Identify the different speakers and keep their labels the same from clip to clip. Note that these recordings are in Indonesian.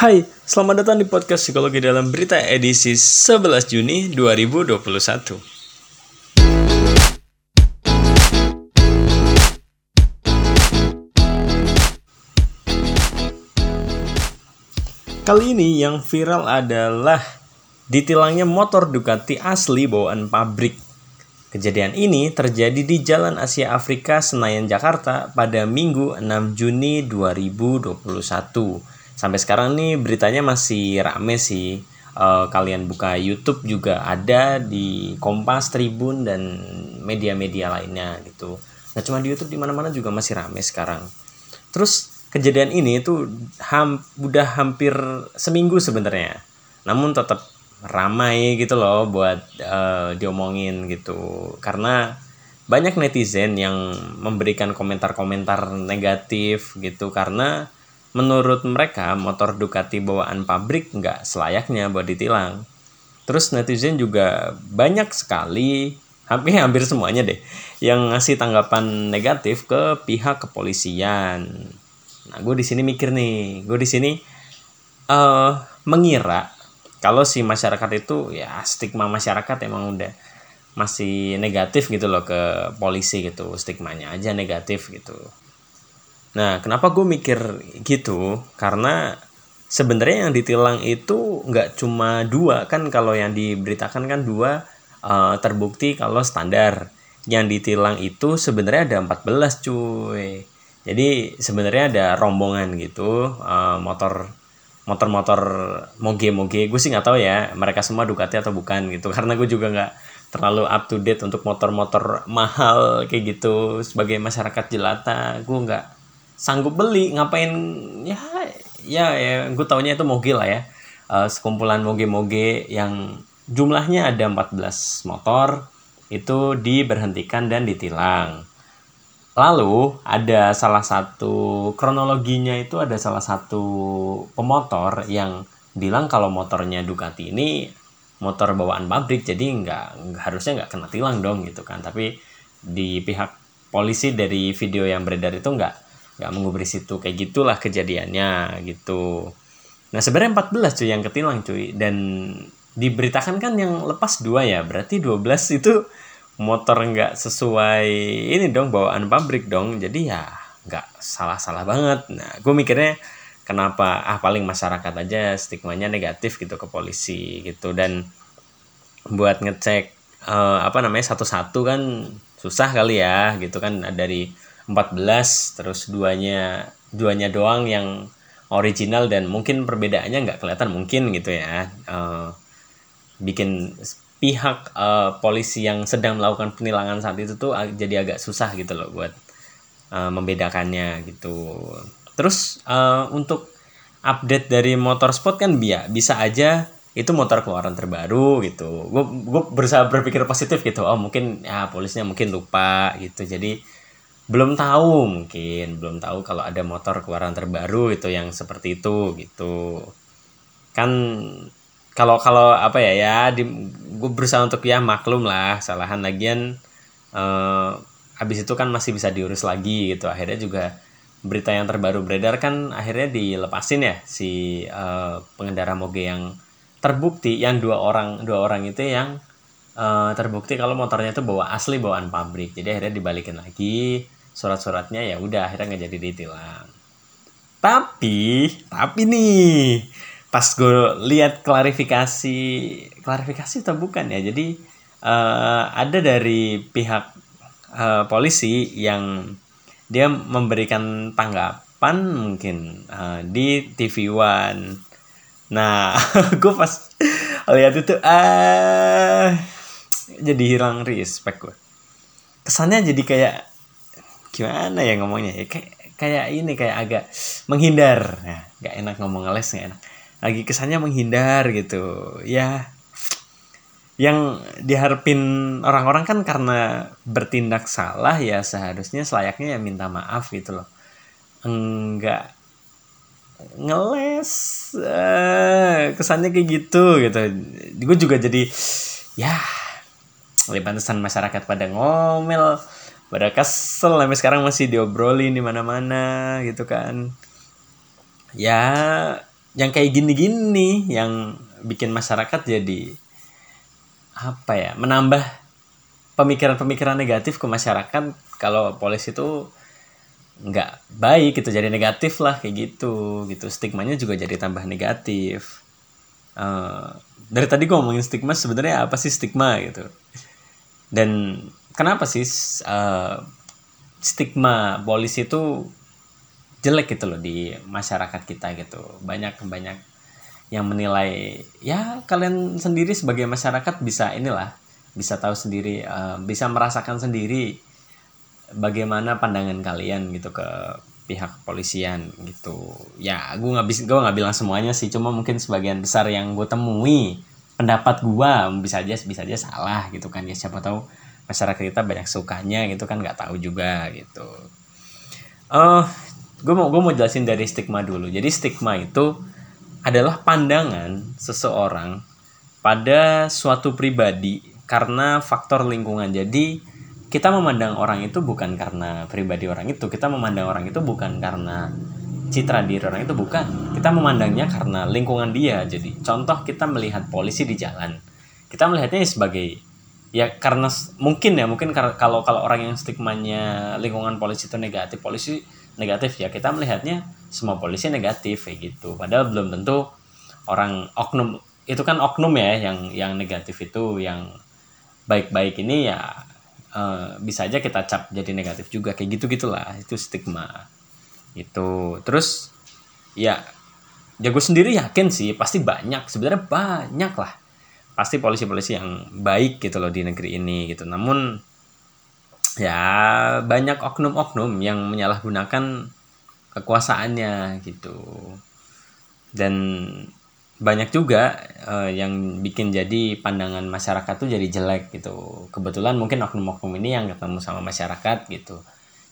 Speaker 1: Hai, selamat datang di podcast Psikologi dalam Berita edisi 11 Juni 2021. Kali ini yang viral adalah ditilangnya motor Ducati asli bawaan pabrik Kejadian ini terjadi di Jalan Asia Afrika Senayan Jakarta pada Minggu 6 Juni 2021. Sampai sekarang nih beritanya masih rame sih. E, kalian buka YouTube juga ada di Kompas, Tribun dan media-media lainnya gitu. Nah cuma di YouTube di mana-mana juga masih rame sekarang. Terus kejadian ini tuh ham, udah hampir seminggu sebenarnya. Namun tetap ramai gitu loh buat uh, diomongin gitu karena banyak netizen yang memberikan komentar-komentar negatif gitu karena menurut mereka motor Ducati bawaan pabrik nggak selayaknya buat ditilang. Terus netizen juga banyak sekali hampir hampir semuanya deh yang ngasih tanggapan negatif ke pihak kepolisian. Nah gue di sini mikir nih gue di sini uh, mengira kalau si masyarakat itu ya stigma masyarakat emang udah masih negatif gitu loh ke polisi gitu stigmanya aja negatif gitu nah kenapa gue mikir gitu? Karena sebenarnya yang ditilang itu nggak cuma dua. Kan kalau yang diberitakan kan dua uh, terbukti kalau standar. Yang ditilang itu sebenarnya ada 14 cuy. Jadi sebenarnya ada rombongan gitu uh, motor motor-motor moge-moge. Gue sih nggak tahu ya mereka semua Ducati atau bukan gitu. Karena gue juga nggak terlalu up to date untuk motor-motor mahal kayak gitu sebagai masyarakat jelata. Gue nggak sanggup beli ngapain? Ya ya ya gue taunya itu moge lah ya. Uh, sekumpulan moge-moge yang jumlahnya ada 14 motor itu diberhentikan dan ditilang. Lalu ada salah satu kronologinya itu ada salah satu pemotor yang bilang kalau motornya Ducati ini motor bawaan pabrik jadi nggak harusnya nggak kena tilang dong gitu kan. Tapi di pihak polisi dari video yang beredar itu nggak nggak mengubris itu. Kayak gitulah kejadiannya gitu. Nah sebenarnya 14 cuy yang ketilang cuy. Dan diberitakan kan yang lepas dua ya. Berarti 12 itu motor nggak sesuai ini dong bawaan pabrik dong. Jadi ya nggak salah-salah banget. Nah gue mikirnya kenapa ah paling masyarakat aja stigmanya negatif gitu ke polisi gitu. Dan buat ngecek uh, apa namanya satu-satu kan susah kali ya gitu kan. Dari 14 terus duanya duanya doang yang original dan mungkin perbedaannya nggak kelihatan mungkin gitu ya uh, bikin pihak uh, polisi yang sedang melakukan penilangan saat itu tuh jadi agak susah gitu loh buat uh, membedakannya gitu. Terus uh, untuk update dari motorsport kan biar bisa aja itu motor keluaran terbaru gitu. Gue gue berusaha berpikir positif gitu. Oh mungkin ya polisnya mungkin lupa gitu. Jadi belum tahu mungkin belum tahu kalau ada motor keluaran terbaru itu yang seperti itu gitu. Kan kalau kalau apa ya ya di gue berusaha untuk ya maklum lah salahan lagian uh, habis itu kan masih bisa diurus lagi gitu. Akhirnya juga berita yang terbaru beredar kan akhirnya dilepasin ya si uh, pengendara moge yang terbukti yang dua orang dua orang itu yang uh, terbukti kalau motornya itu bawa asli bawaan pabrik. Jadi akhirnya dibalikin lagi surat-suratnya ya udah akhirnya nggak jadi ditilang. Tapi tapi nih pas gue lihat klarifikasi klarifikasi atau bukan ya jadi uh, ada dari pihak uh, polisi yang dia memberikan tanggapan mungkin uh, di TV One. Nah gue pas lihat itu ah uh, jadi hilang respect gue kesannya jadi kayak gimana ya ngomongnya ya? Kayak kayak ini kayak agak menghindar. Ya nggak enak ngomong les nggak enak. Lagi kesannya menghindar gitu. Ya yang diharapin orang-orang kan karena bertindak salah ya seharusnya selayaknya ya minta maaf gitu loh. Enggak ngeles eh, kesannya kayak gitu gitu. Gue juga jadi ya pantesan masyarakat pada ngomel pada kesel sampai sekarang masih diobrolin di mana-mana gitu kan. Ya yang kayak gini-gini yang bikin masyarakat jadi apa ya menambah pemikiran-pemikiran negatif ke masyarakat kalau polisi itu nggak baik gitu jadi negatif lah kayak gitu gitu. Stigmanya juga jadi tambah negatif. Uh, dari tadi gue ngomongin stigma sebenarnya apa sih stigma gitu? Dan kenapa sih uh, stigma polisi itu jelek gitu loh di masyarakat kita gitu? Banyak banyak yang menilai ya kalian sendiri sebagai masyarakat bisa inilah bisa tahu sendiri uh, bisa merasakan sendiri bagaimana pandangan kalian gitu ke pihak kepolisian gitu. Ya gue nggak bisa gue nggak bilang semuanya sih cuma mungkin sebagian besar yang gue temui pendapat gue bisa aja bisa aja salah gitu kan ya siapa tahu masyarakat kita banyak sukanya gitu kan nggak tahu juga gitu uh, gue mau gue mau jelasin dari stigma dulu jadi stigma itu adalah pandangan seseorang pada suatu pribadi karena faktor lingkungan. Jadi kita memandang orang itu bukan karena pribadi orang itu, kita memandang orang itu bukan karena citra diri orang itu bukan. Kita memandangnya karena lingkungan dia. Jadi contoh kita melihat polisi di jalan. Kita melihatnya sebagai ya karena mungkin ya mungkin kalau kalau orang yang stigmanya lingkungan polisi itu negatif polisi negatif ya kita melihatnya semua polisi negatif kayak gitu. Padahal belum tentu orang oknum itu kan oknum ya yang yang negatif itu yang baik-baik ini ya uh, bisa aja kita cap jadi negatif juga kayak gitu gitulah itu stigma. Itu terus ya ya sendiri yakin sih pasti banyak sebenarnya banyak lah pasti polisi-polisi yang baik gitu loh di negeri ini gitu. Namun ya banyak oknum-oknum yang menyalahgunakan kekuasaannya gitu. Dan banyak juga uh, yang bikin jadi pandangan masyarakat tuh jadi jelek gitu. Kebetulan mungkin oknum-oknum ini yang ketemu sama masyarakat gitu.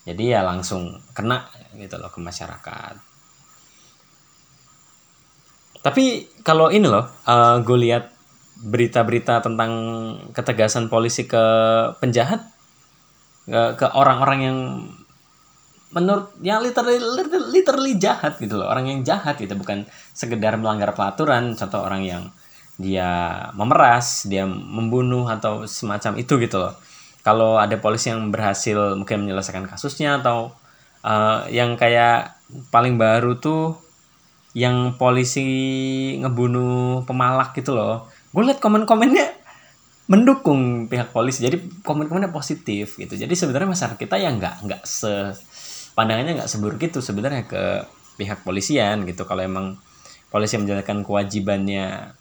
Speaker 1: Jadi ya langsung kena gitu loh ke masyarakat. Tapi kalau ini loh uh, eh, gue lihat berita-berita tentang ketegasan polisi ke penjahat? Ke orang-orang yang menurut yang literally, literally jahat gitu loh. Orang yang jahat gitu bukan sekedar melanggar peraturan. Contoh orang yang dia memeras dia membunuh atau semacam itu gitu loh. Kalau ada polisi yang berhasil mungkin menyelesaikan kasusnya atau uh, yang kayak paling baru tuh yang polisi ngebunuh pemalak gitu loh gue liat komen-komennya mendukung pihak polisi jadi komen-komennya positif gitu. Jadi sebenarnya masyarakat kita yang nggak nggak se pandangannya nggak seburuk itu sebenarnya ke pihak polisian gitu. Kalau emang polisi menjalankan kewajibannya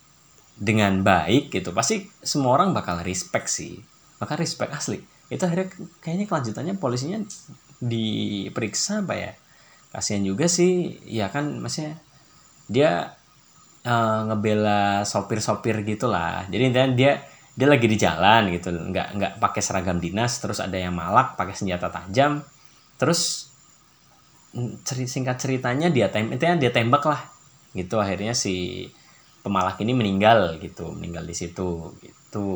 Speaker 1: dengan baik gitu pasti semua orang bakal respect sih. Bakal respect asli. Itu akhirnya kayaknya kelanjutannya polisinya diperiksa apa ya? Kasihan juga sih. Ya kan maksudnya dia uh, ngebela sopir-sopir gitulah. Jadi intinya dia dia lagi di jalan gitu. Nggak nggak pakai seragam dinas terus ada yang malak pakai senjata tajam. Terus mm, ceri singkat ceritanya dia tem itu dia tembak lah. Gitu akhirnya si pemalak ini meninggal gitu meninggal di situ gitu.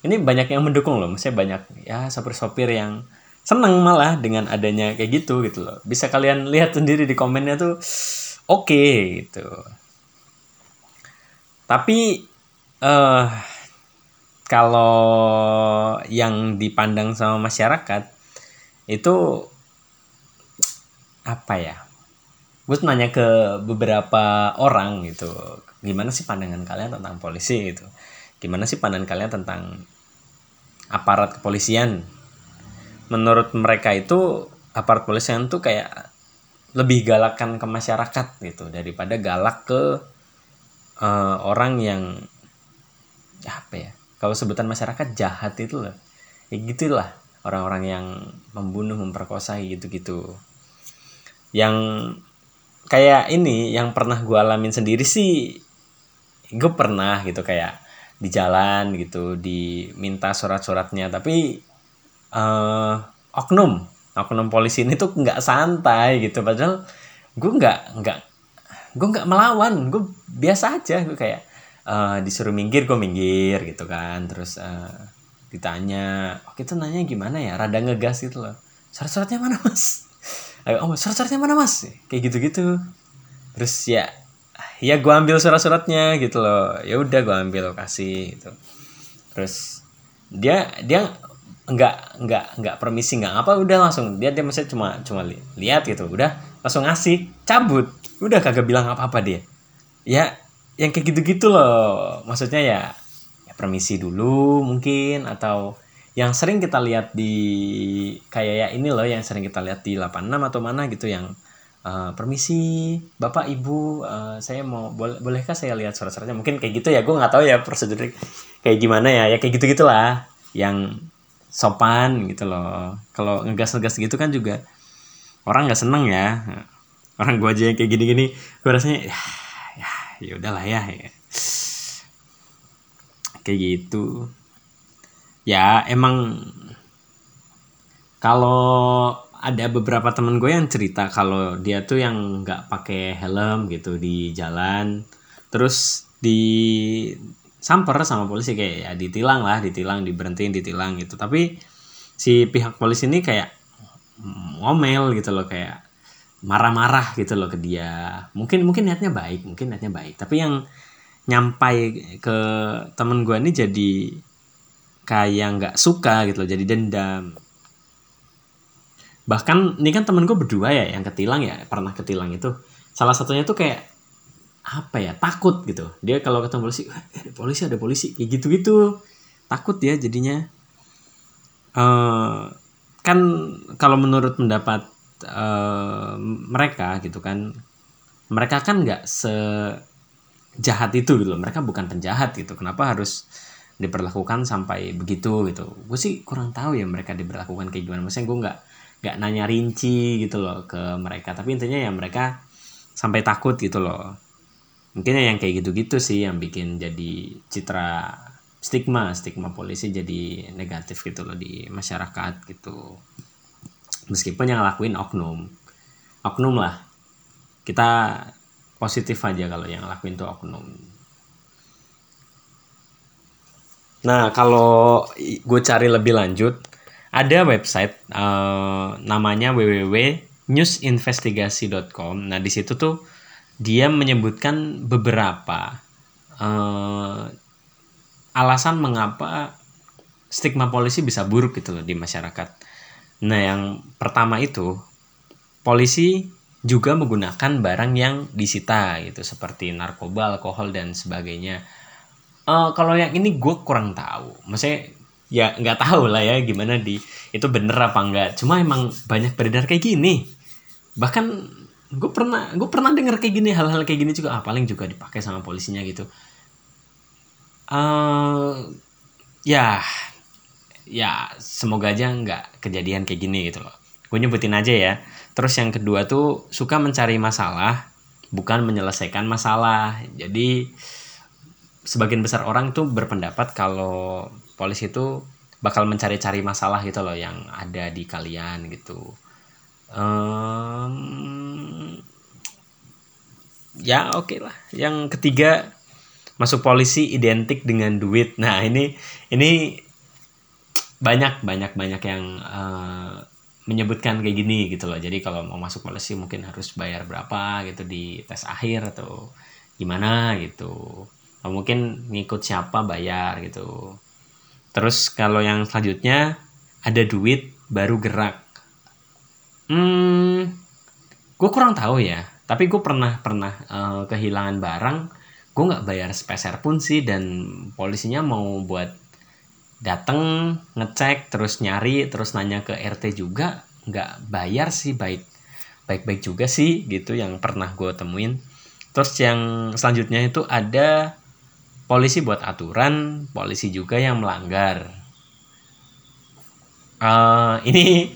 Speaker 1: Ini banyak yang mendukung loh maksudnya banyak ya sopir-sopir yang seneng malah dengan adanya kayak gitu gitu loh. Bisa kalian lihat sendiri di komennya tuh oke okay, gitu tapi uh, kalau yang dipandang sama masyarakat itu apa ya? Gue nanya ke beberapa orang gitu gimana sih pandangan kalian tentang polisi? gitu. Gimana sih pandangan kalian tentang aparat kepolisian? Menurut mereka itu aparat kepolisian tuh kayak lebih galakan ke masyarakat gitu daripada galak ke uh, orang yang apa ya kalau sebutan masyarakat jahat itu loh. Ya gitulah orang-orang yang membunuh memperkosa gitu-gitu. Yang kayak ini yang pernah gue alamin sendiri sih gue pernah gitu kayak di jalan gitu diminta surat-suratnya. Tapi uh, oknum oknum polisi ini tuh nggak santai gitu. Padahal gue nggak nggak gue nggak melawan gue biasa aja. Gue kayak uh, disuruh minggir gue minggir gitu kan. Terus uh, ditanya oh kita nanya gimana ya? Rada ngegas gitu loh. Surat-suratnya mana mas? Ayo oh surat-suratnya mana mas? Kayak gitu-gitu. Terus ya ya gue ambil surat-suratnya gitu loh. Ya udah gue ambil kasih gitu. Terus dia dia nggak nggak nggak permisi nggak apa udah langsung dia dia masih cuma cuma li lihat gitu. Udah langsung ngasih cabut. Udah kagak bilang apa apa dia. Ya yang kayak gitu-gitu loh. Maksudnya ya, ya permisi dulu mungkin atau yang sering kita lihat di kayak ya ini loh yang sering kita lihat di 86 atau mana gitu yang uh, permisi bapak ibu uh, saya mau boleh bolehkah saya lihat surat-suratnya? Mungkin kayak gitu ya gue nggak tahu ya prosedur kayak gimana ya. Ya kayak gitu gitulah yang sopan gitu loh. Kalau ngegas ngegas gitu kan juga orang nggak seneng ya. Orang gue aja yang kayak gini-gini gue rasanya ya ya ya udahlah ya, ya kayak gitu. Ya emang kalau ada beberapa temen gue yang cerita kalau dia tuh yang nggak pakai helm gitu di jalan terus di samper sama polisi kayak ya ditilang lah ditilang diberhentiin ditilang gitu. Tapi si pihak polisi ini kayak ngomel gitu loh kayak marah-marah gitu loh ke dia. Mungkin mungkin niatnya baik mungkin niatnya baik. Tapi yang nyampai ke temen gue ini jadi kayak nggak suka gitu loh jadi dendam. Bahkan ini kan temen gue berdua ya yang ketilang ya pernah ketilang itu. Salah satunya tuh kayak apa ya takut gitu. Dia kalau ketemu polisi ada polisi ada polisi kayak gitu gitu takut ya jadinya. Uh, kan kalau menurut pendapat uh, mereka gitu kan mereka kan nggak sejahat itu gitu loh. Mereka bukan penjahat gitu. Kenapa harus diperlakukan sampai begitu gitu? Gue sih kurang tahu ya mereka diperlakukan kayak gimana. Maksudnya gue nggak nggak nanya rinci gitu loh ke mereka. Tapi intinya ya mereka sampai takut gitu loh. Mungkin ya yang kayak gitu-gitu sih yang bikin jadi citra stigma stigma polisi jadi negatif gitu loh di masyarakat gitu. Meskipun yang ngelakuin oknum. Oknum lah. Kita positif aja kalau yang ngelakuin tuh oknum. Nah, kalau gue cari lebih lanjut, ada website uh, namanya www.newsinvestigasi.com. Nah, di situ tuh dia menyebutkan beberapa uh, alasan mengapa stigma polisi bisa buruk gitu loh di masyarakat. Nah, yang pertama itu polisi juga menggunakan barang yang disita gitu seperti narkoba, alkohol dan sebagainya. Uh, kalau yang ini gue kurang tahu. Maksudnya ya nggak tahu lah ya gimana di itu bener apa enggak cuma emang banyak beredar kayak gini. Bahkan gue pernah gue pernah denger kayak gini hal-hal kayak gini juga. Ah paling juga dipakai sama polisinya gitu uh, ya ya semoga aja nggak kejadian kayak gini gitu loh gue nyebutin aja ya terus yang kedua tuh suka mencari masalah bukan menyelesaikan masalah jadi sebagian besar orang tuh berpendapat kalau polisi itu bakal mencari-cari masalah gitu loh yang ada di kalian gitu. Um, ya oke okay lah. Yang ketiga masuk polisi identik dengan duit. Nah ini ini banyak banyak banyak yang uh, menyebutkan kayak gini gitu loh. Jadi kalau mau masuk polisi mungkin harus bayar berapa gitu di tes akhir atau gimana gitu mungkin ngikut siapa bayar gitu terus kalau yang selanjutnya ada duit baru gerak hmm gue kurang tahu ya tapi gue pernah pernah uh, kehilangan barang gue nggak bayar speser pun sih dan polisinya mau buat dateng ngecek terus nyari terus nanya ke RT juga nggak bayar sih baik baik baik juga sih gitu yang pernah gue temuin terus yang selanjutnya itu ada polisi buat aturan, polisi juga yang melanggar. Uh, ini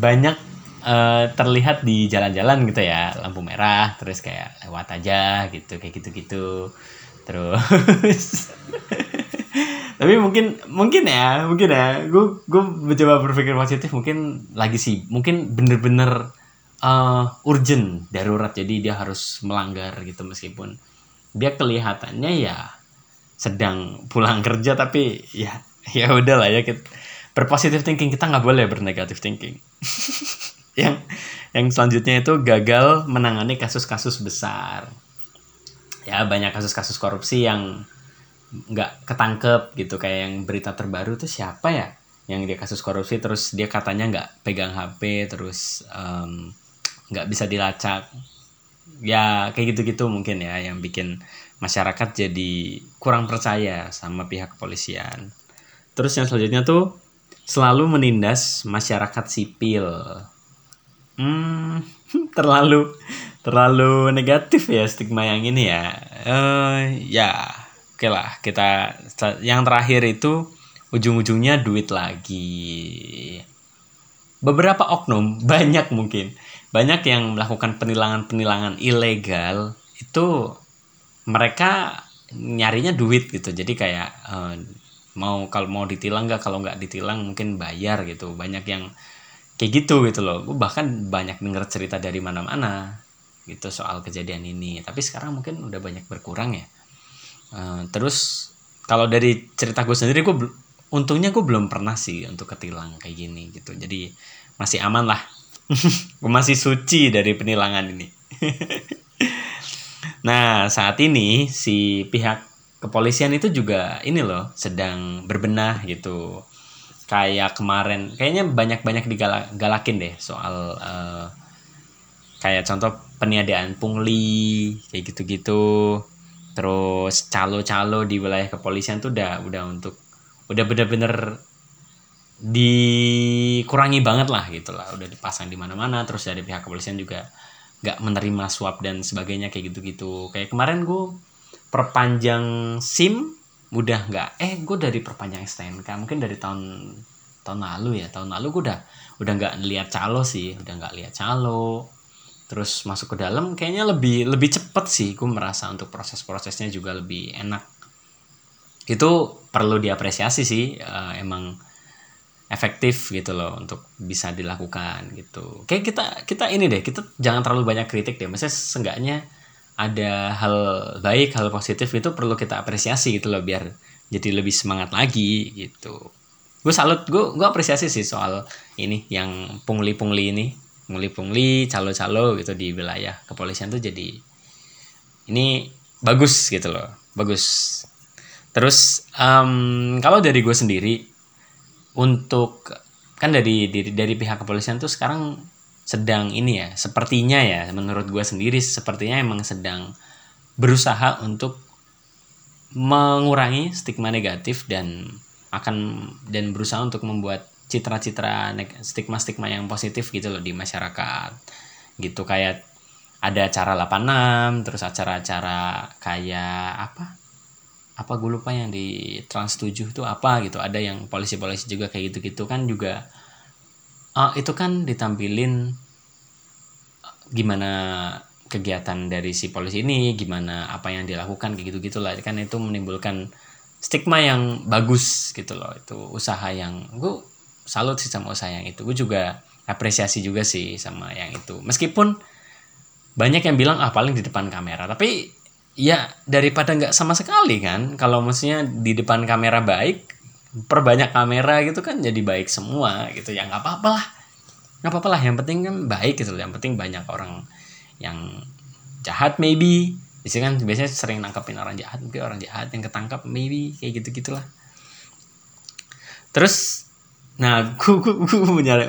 Speaker 1: banyak uh, terlihat di jalan-jalan gitu ya, lampu merah, terus kayak lewat aja gitu, kayak gitu-gitu. Terus, tapi mungkin mungkin ya, mungkin ya, gue gue mencoba berpikir positif, mungkin lagi sih, mungkin bener-bener uh, urgent, darurat, jadi dia harus melanggar gitu meskipun dia kelihatannya ya sedang pulang kerja tapi ya ya udahlah ya kita berpositif thinking kita nggak boleh bernegatif thinking yang yang selanjutnya itu gagal menangani kasus-kasus besar. Ya banyak kasus-kasus korupsi yang nggak ketangkep gitu. Kayak yang berita terbaru tuh siapa ya? Yang dia kasus korupsi terus dia katanya nggak pegang HP terus nggak um, bisa dilacak. Ya kayak gitu-gitu mungkin ya yang bikin masyarakat jadi kurang percaya sama pihak kepolisian. Terus yang selanjutnya tuh selalu menindas masyarakat sipil hmm terlalu terlalu negatif ya stigma yang ini ya. Uh, ya oke okay lah kita yang terakhir itu ujung-ujungnya duit lagi. Beberapa oknum banyak mungkin banyak yang melakukan penilangan-penilangan ilegal itu mereka nyarinya duit gitu. Jadi kayak uh, mau kalau mau ditilang nggak kalau nggak ditilang mungkin bayar gitu. Banyak yang kayak gitu gitu loh. Gue bahkan banyak denger cerita dari mana-mana gitu soal kejadian ini. Tapi sekarang mungkin udah banyak berkurang ya. Uh, terus kalau dari cerita gue sendiri gue untungnya gue belum pernah sih untuk ketilang kayak gini gitu. Jadi masih aman lah. Gue masih suci dari penilangan ini. Nah saat ini si pihak kepolisian itu juga ini loh sedang berbenah gitu kayak kemarin. Kayaknya banyak-banyak digalakin deh soal uh, kayak contoh peniadaan pungli kayak gitu-gitu. Terus calo-calo di wilayah kepolisian tuh udah udah untuk udah bener-bener dikurangi banget lah gitu lah. Udah dipasang di mana-mana terus dari pihak kepolisian juga nggak menerima swab dan sebagainya kayak gitu-gitu. Kayak kemarin gue perpanjang sim udah nggak? Eh gue dari perpanjang STNK mungkin dari tahun tahun lalu ya. Tahun lalu gue udah udah nggak lihat calo sih udah nggak lihat calo. Terus masuk ke dalam kayaknya lebih lebih cepet sih. Gue merasa untuk proses-prosesnya juga lebih enak. Itu perlu diapresiasi sih uh, emang efektif gitu loh untuk bisa dilakukan gitu. Kayak kita kita ini deh kita jangan terlalu banyak kritik deh. Maksudnya seenggaknya ada hal baik hal positif itu perlu kita apresiasi gitu loh biar jadi lebih semangat lagi gitu. Gue salut gue gue apresiasi sih soal ini yang pungli-pungli ini. Pungli-pungli calo-calo gitu di wilayah kepolisian tuh jadi ini bagus gitu loh bagus. Terus um, kalau dari gue sendiri untuk kan dari dari dari pihak kepolisian tuh sekarang sedang ini ya sepertinya ya menurut gue sendiri sepertinya emang sedang berusaha untuk mengurangi stigma negatif dan akan dan berusaha untuk membuat citra-citra stigma-stigma yang positif gitu loh di masyarakat. Gitu kayak ada acara 86 terus acara-acara kayak apa? Apa gue lupa yang di Trans 7 itu apa gitu ada yang polisi-polisi juga kayak gitu-gitu kan juga uh, itu kan ditampilin gimana kegiatan dari si polisi ini gimana apa yang dilakukan kayak gitu gitulah kan itu menimbulkan stigma yang bagus gitu loh. Itu usaha yang gue salut sih sama usaha yang itu. Gue juga apresiasi juga sih sama yang itu. Meskipun banyak yang bilang ah paling di depan kamera. Tapi ya daripada nggak sama sekali kan. Kalau maksudnya di depan kamera baik perbanyak kamera gitu kan jadi baik semua gitu. Ya nggak apa-apa lah nggak apa-apa lah yang penting kan baik gitu yang penting banyak orang yang jahat maybe biasanya kan biasanya sering nangkepin orang jahat mungkin orang jahat yang ketangkap maybe kayak gitu gitulah terus Nah, gue, gue, gue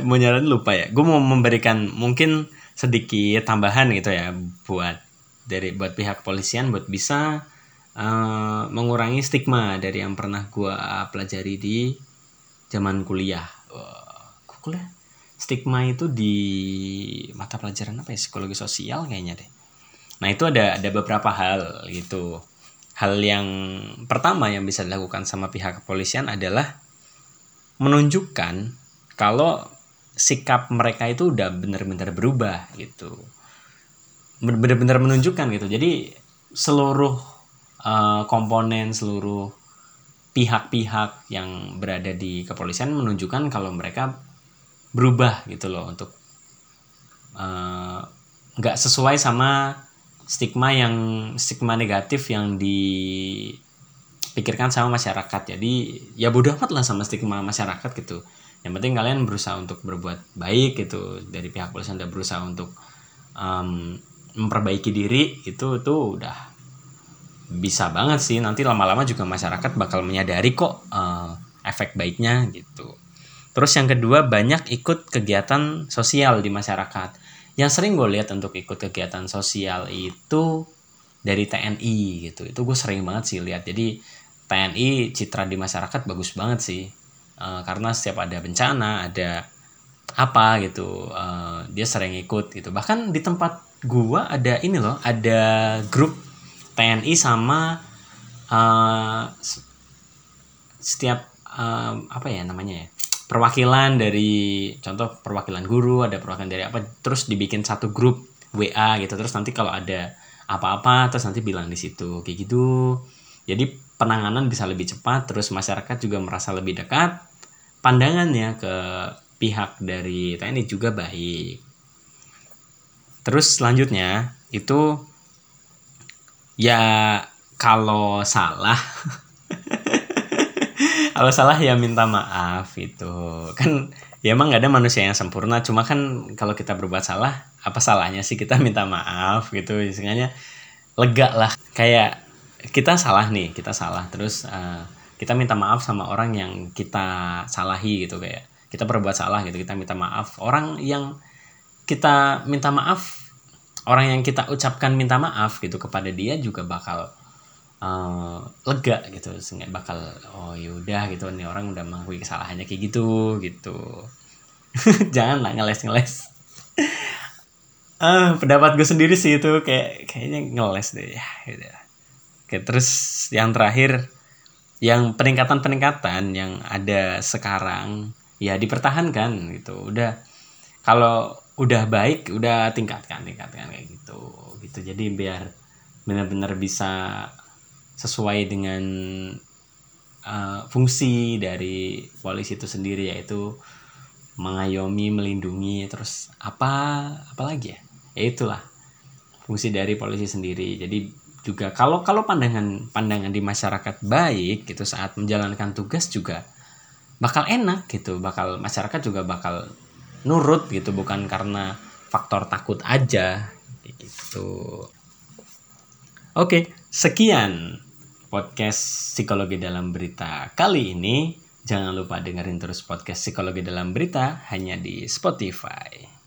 Speaker 1: mau nyaranin lupa ya. Gue mau memberikan mungkin sedikit tambahan gitu ya buat dari buat pihak kepolisian buat bisa uh, mengurangi stigma dari yang pernah gue pelajari di zaman kuliah. Uh, kuliah stigma itu di mata pelajaran apa ya psikologi sosial kayaknya deh. Nah itu ada ada beberapa hal gitu. Hal yang pertama yang bisa dilakukan sama pihak kepolisian adalah menunjukkan kalau sikap mereka itu udah benar-benar berubah gitu benar-benar menunjukkan gitu jadi seluruh uh, komponen seluruh pihak-pihak yang berada di kepolisian menunjukkan kalau mereka berubah gitu loh untuk eh, nggak uh, sesuai sama stigma yang stigma negatif yang di pikirkan sama masyarakat. Jadi ya bodoh amat lah sama stigma masyarakat gitu. Yang penting kalian berusaha untuk berbuat baik gitu. Dari pihak polisi udah berusaha untuk um, memperbaiki diri itu tuh udah bisa banget sih. Nanti lama-lama juga masyarakat bakal menyadari kok uh, efek baiknya gitu. Terus yang kedua banyak ikut kegiatan sosial di masyarakat. Yang sering gue lihat untuk ikut kegiatan sosial itu dari TNI gitu. Itu gue sering banget sih lihat. Jadi TNI citra di masyarakat bagus banget sih. Uh, karena setiap ada bencana, ada apa gitu, uh, dia sering ikut gitu. Bahkan di tempat gua ada ini loh, ada grup TNI sama uh, setiap uh, apa ya namanya ya perwakilan dari contoh perwakilan guru ada perwakilan dari apa terus dibikin satu grup WA gitu. Terus nanti kalau ada apa-apa terus nanti bilang di situ kayak gitu. Jadi penanganan bisa lebih cepat terus masyarakat juga merasa lebih dekat. Pandangannya ke pihak dari TNI juga baik. Terus selanjutnya itu ya kalau salah kalau salah ya minta maaf itu kan ya emang gak ada manusia yang sempurna. Cuma kan kalau kita berbuat salah apa salahnya sih kita minta maaf gitu? Istilahnya lega lah. Kayak kita salah nih kita salah. Terus uh, kita minta maaf sama orang yang kita salahi gitu. Kayak kita berbuat salah gitu kita minta maaf. Orang yang kita minta maaf orang yang kita ucapkan minta maaf gitu kepada dia juga bakal uh, lega gitu nggak bakal oh yaudah gitu nih orang udah mengakui kesalahannya kayak gitu gitu. Jangan lah ngeles ngeles. Uh, pendapat gue sendiri sih itu kayak kayaknya ngeles deh ya gitu. oke terus yang terakhir yang peningkatan peningkatan yang ada sekarang ya dipertahankan gitu. Udah kalau udah baik udah tingkatkan tingkatkan kayak gitu gitu. Jadi biar benar-benar bisa sesuai dengan uh, fungsi dari polisi itu sendiri yaitu mengayomi melindungi terus apa apa lagi ya? Ya itulah fungsi dari polisi sendiri. Jadi juga kalau kalau pandangan pandangan di masyarakat baik gitu saat menjalankan tugas juga bakal enak gitu bakal masyarakat juga bakal nurut gitu bukan karena faktor takut aja gitu. Oke, sekian podcast psikologi dalam berita kali ini. Jangan lupa dengerin terus podcast psikologi dalam berita hanya di Spotify.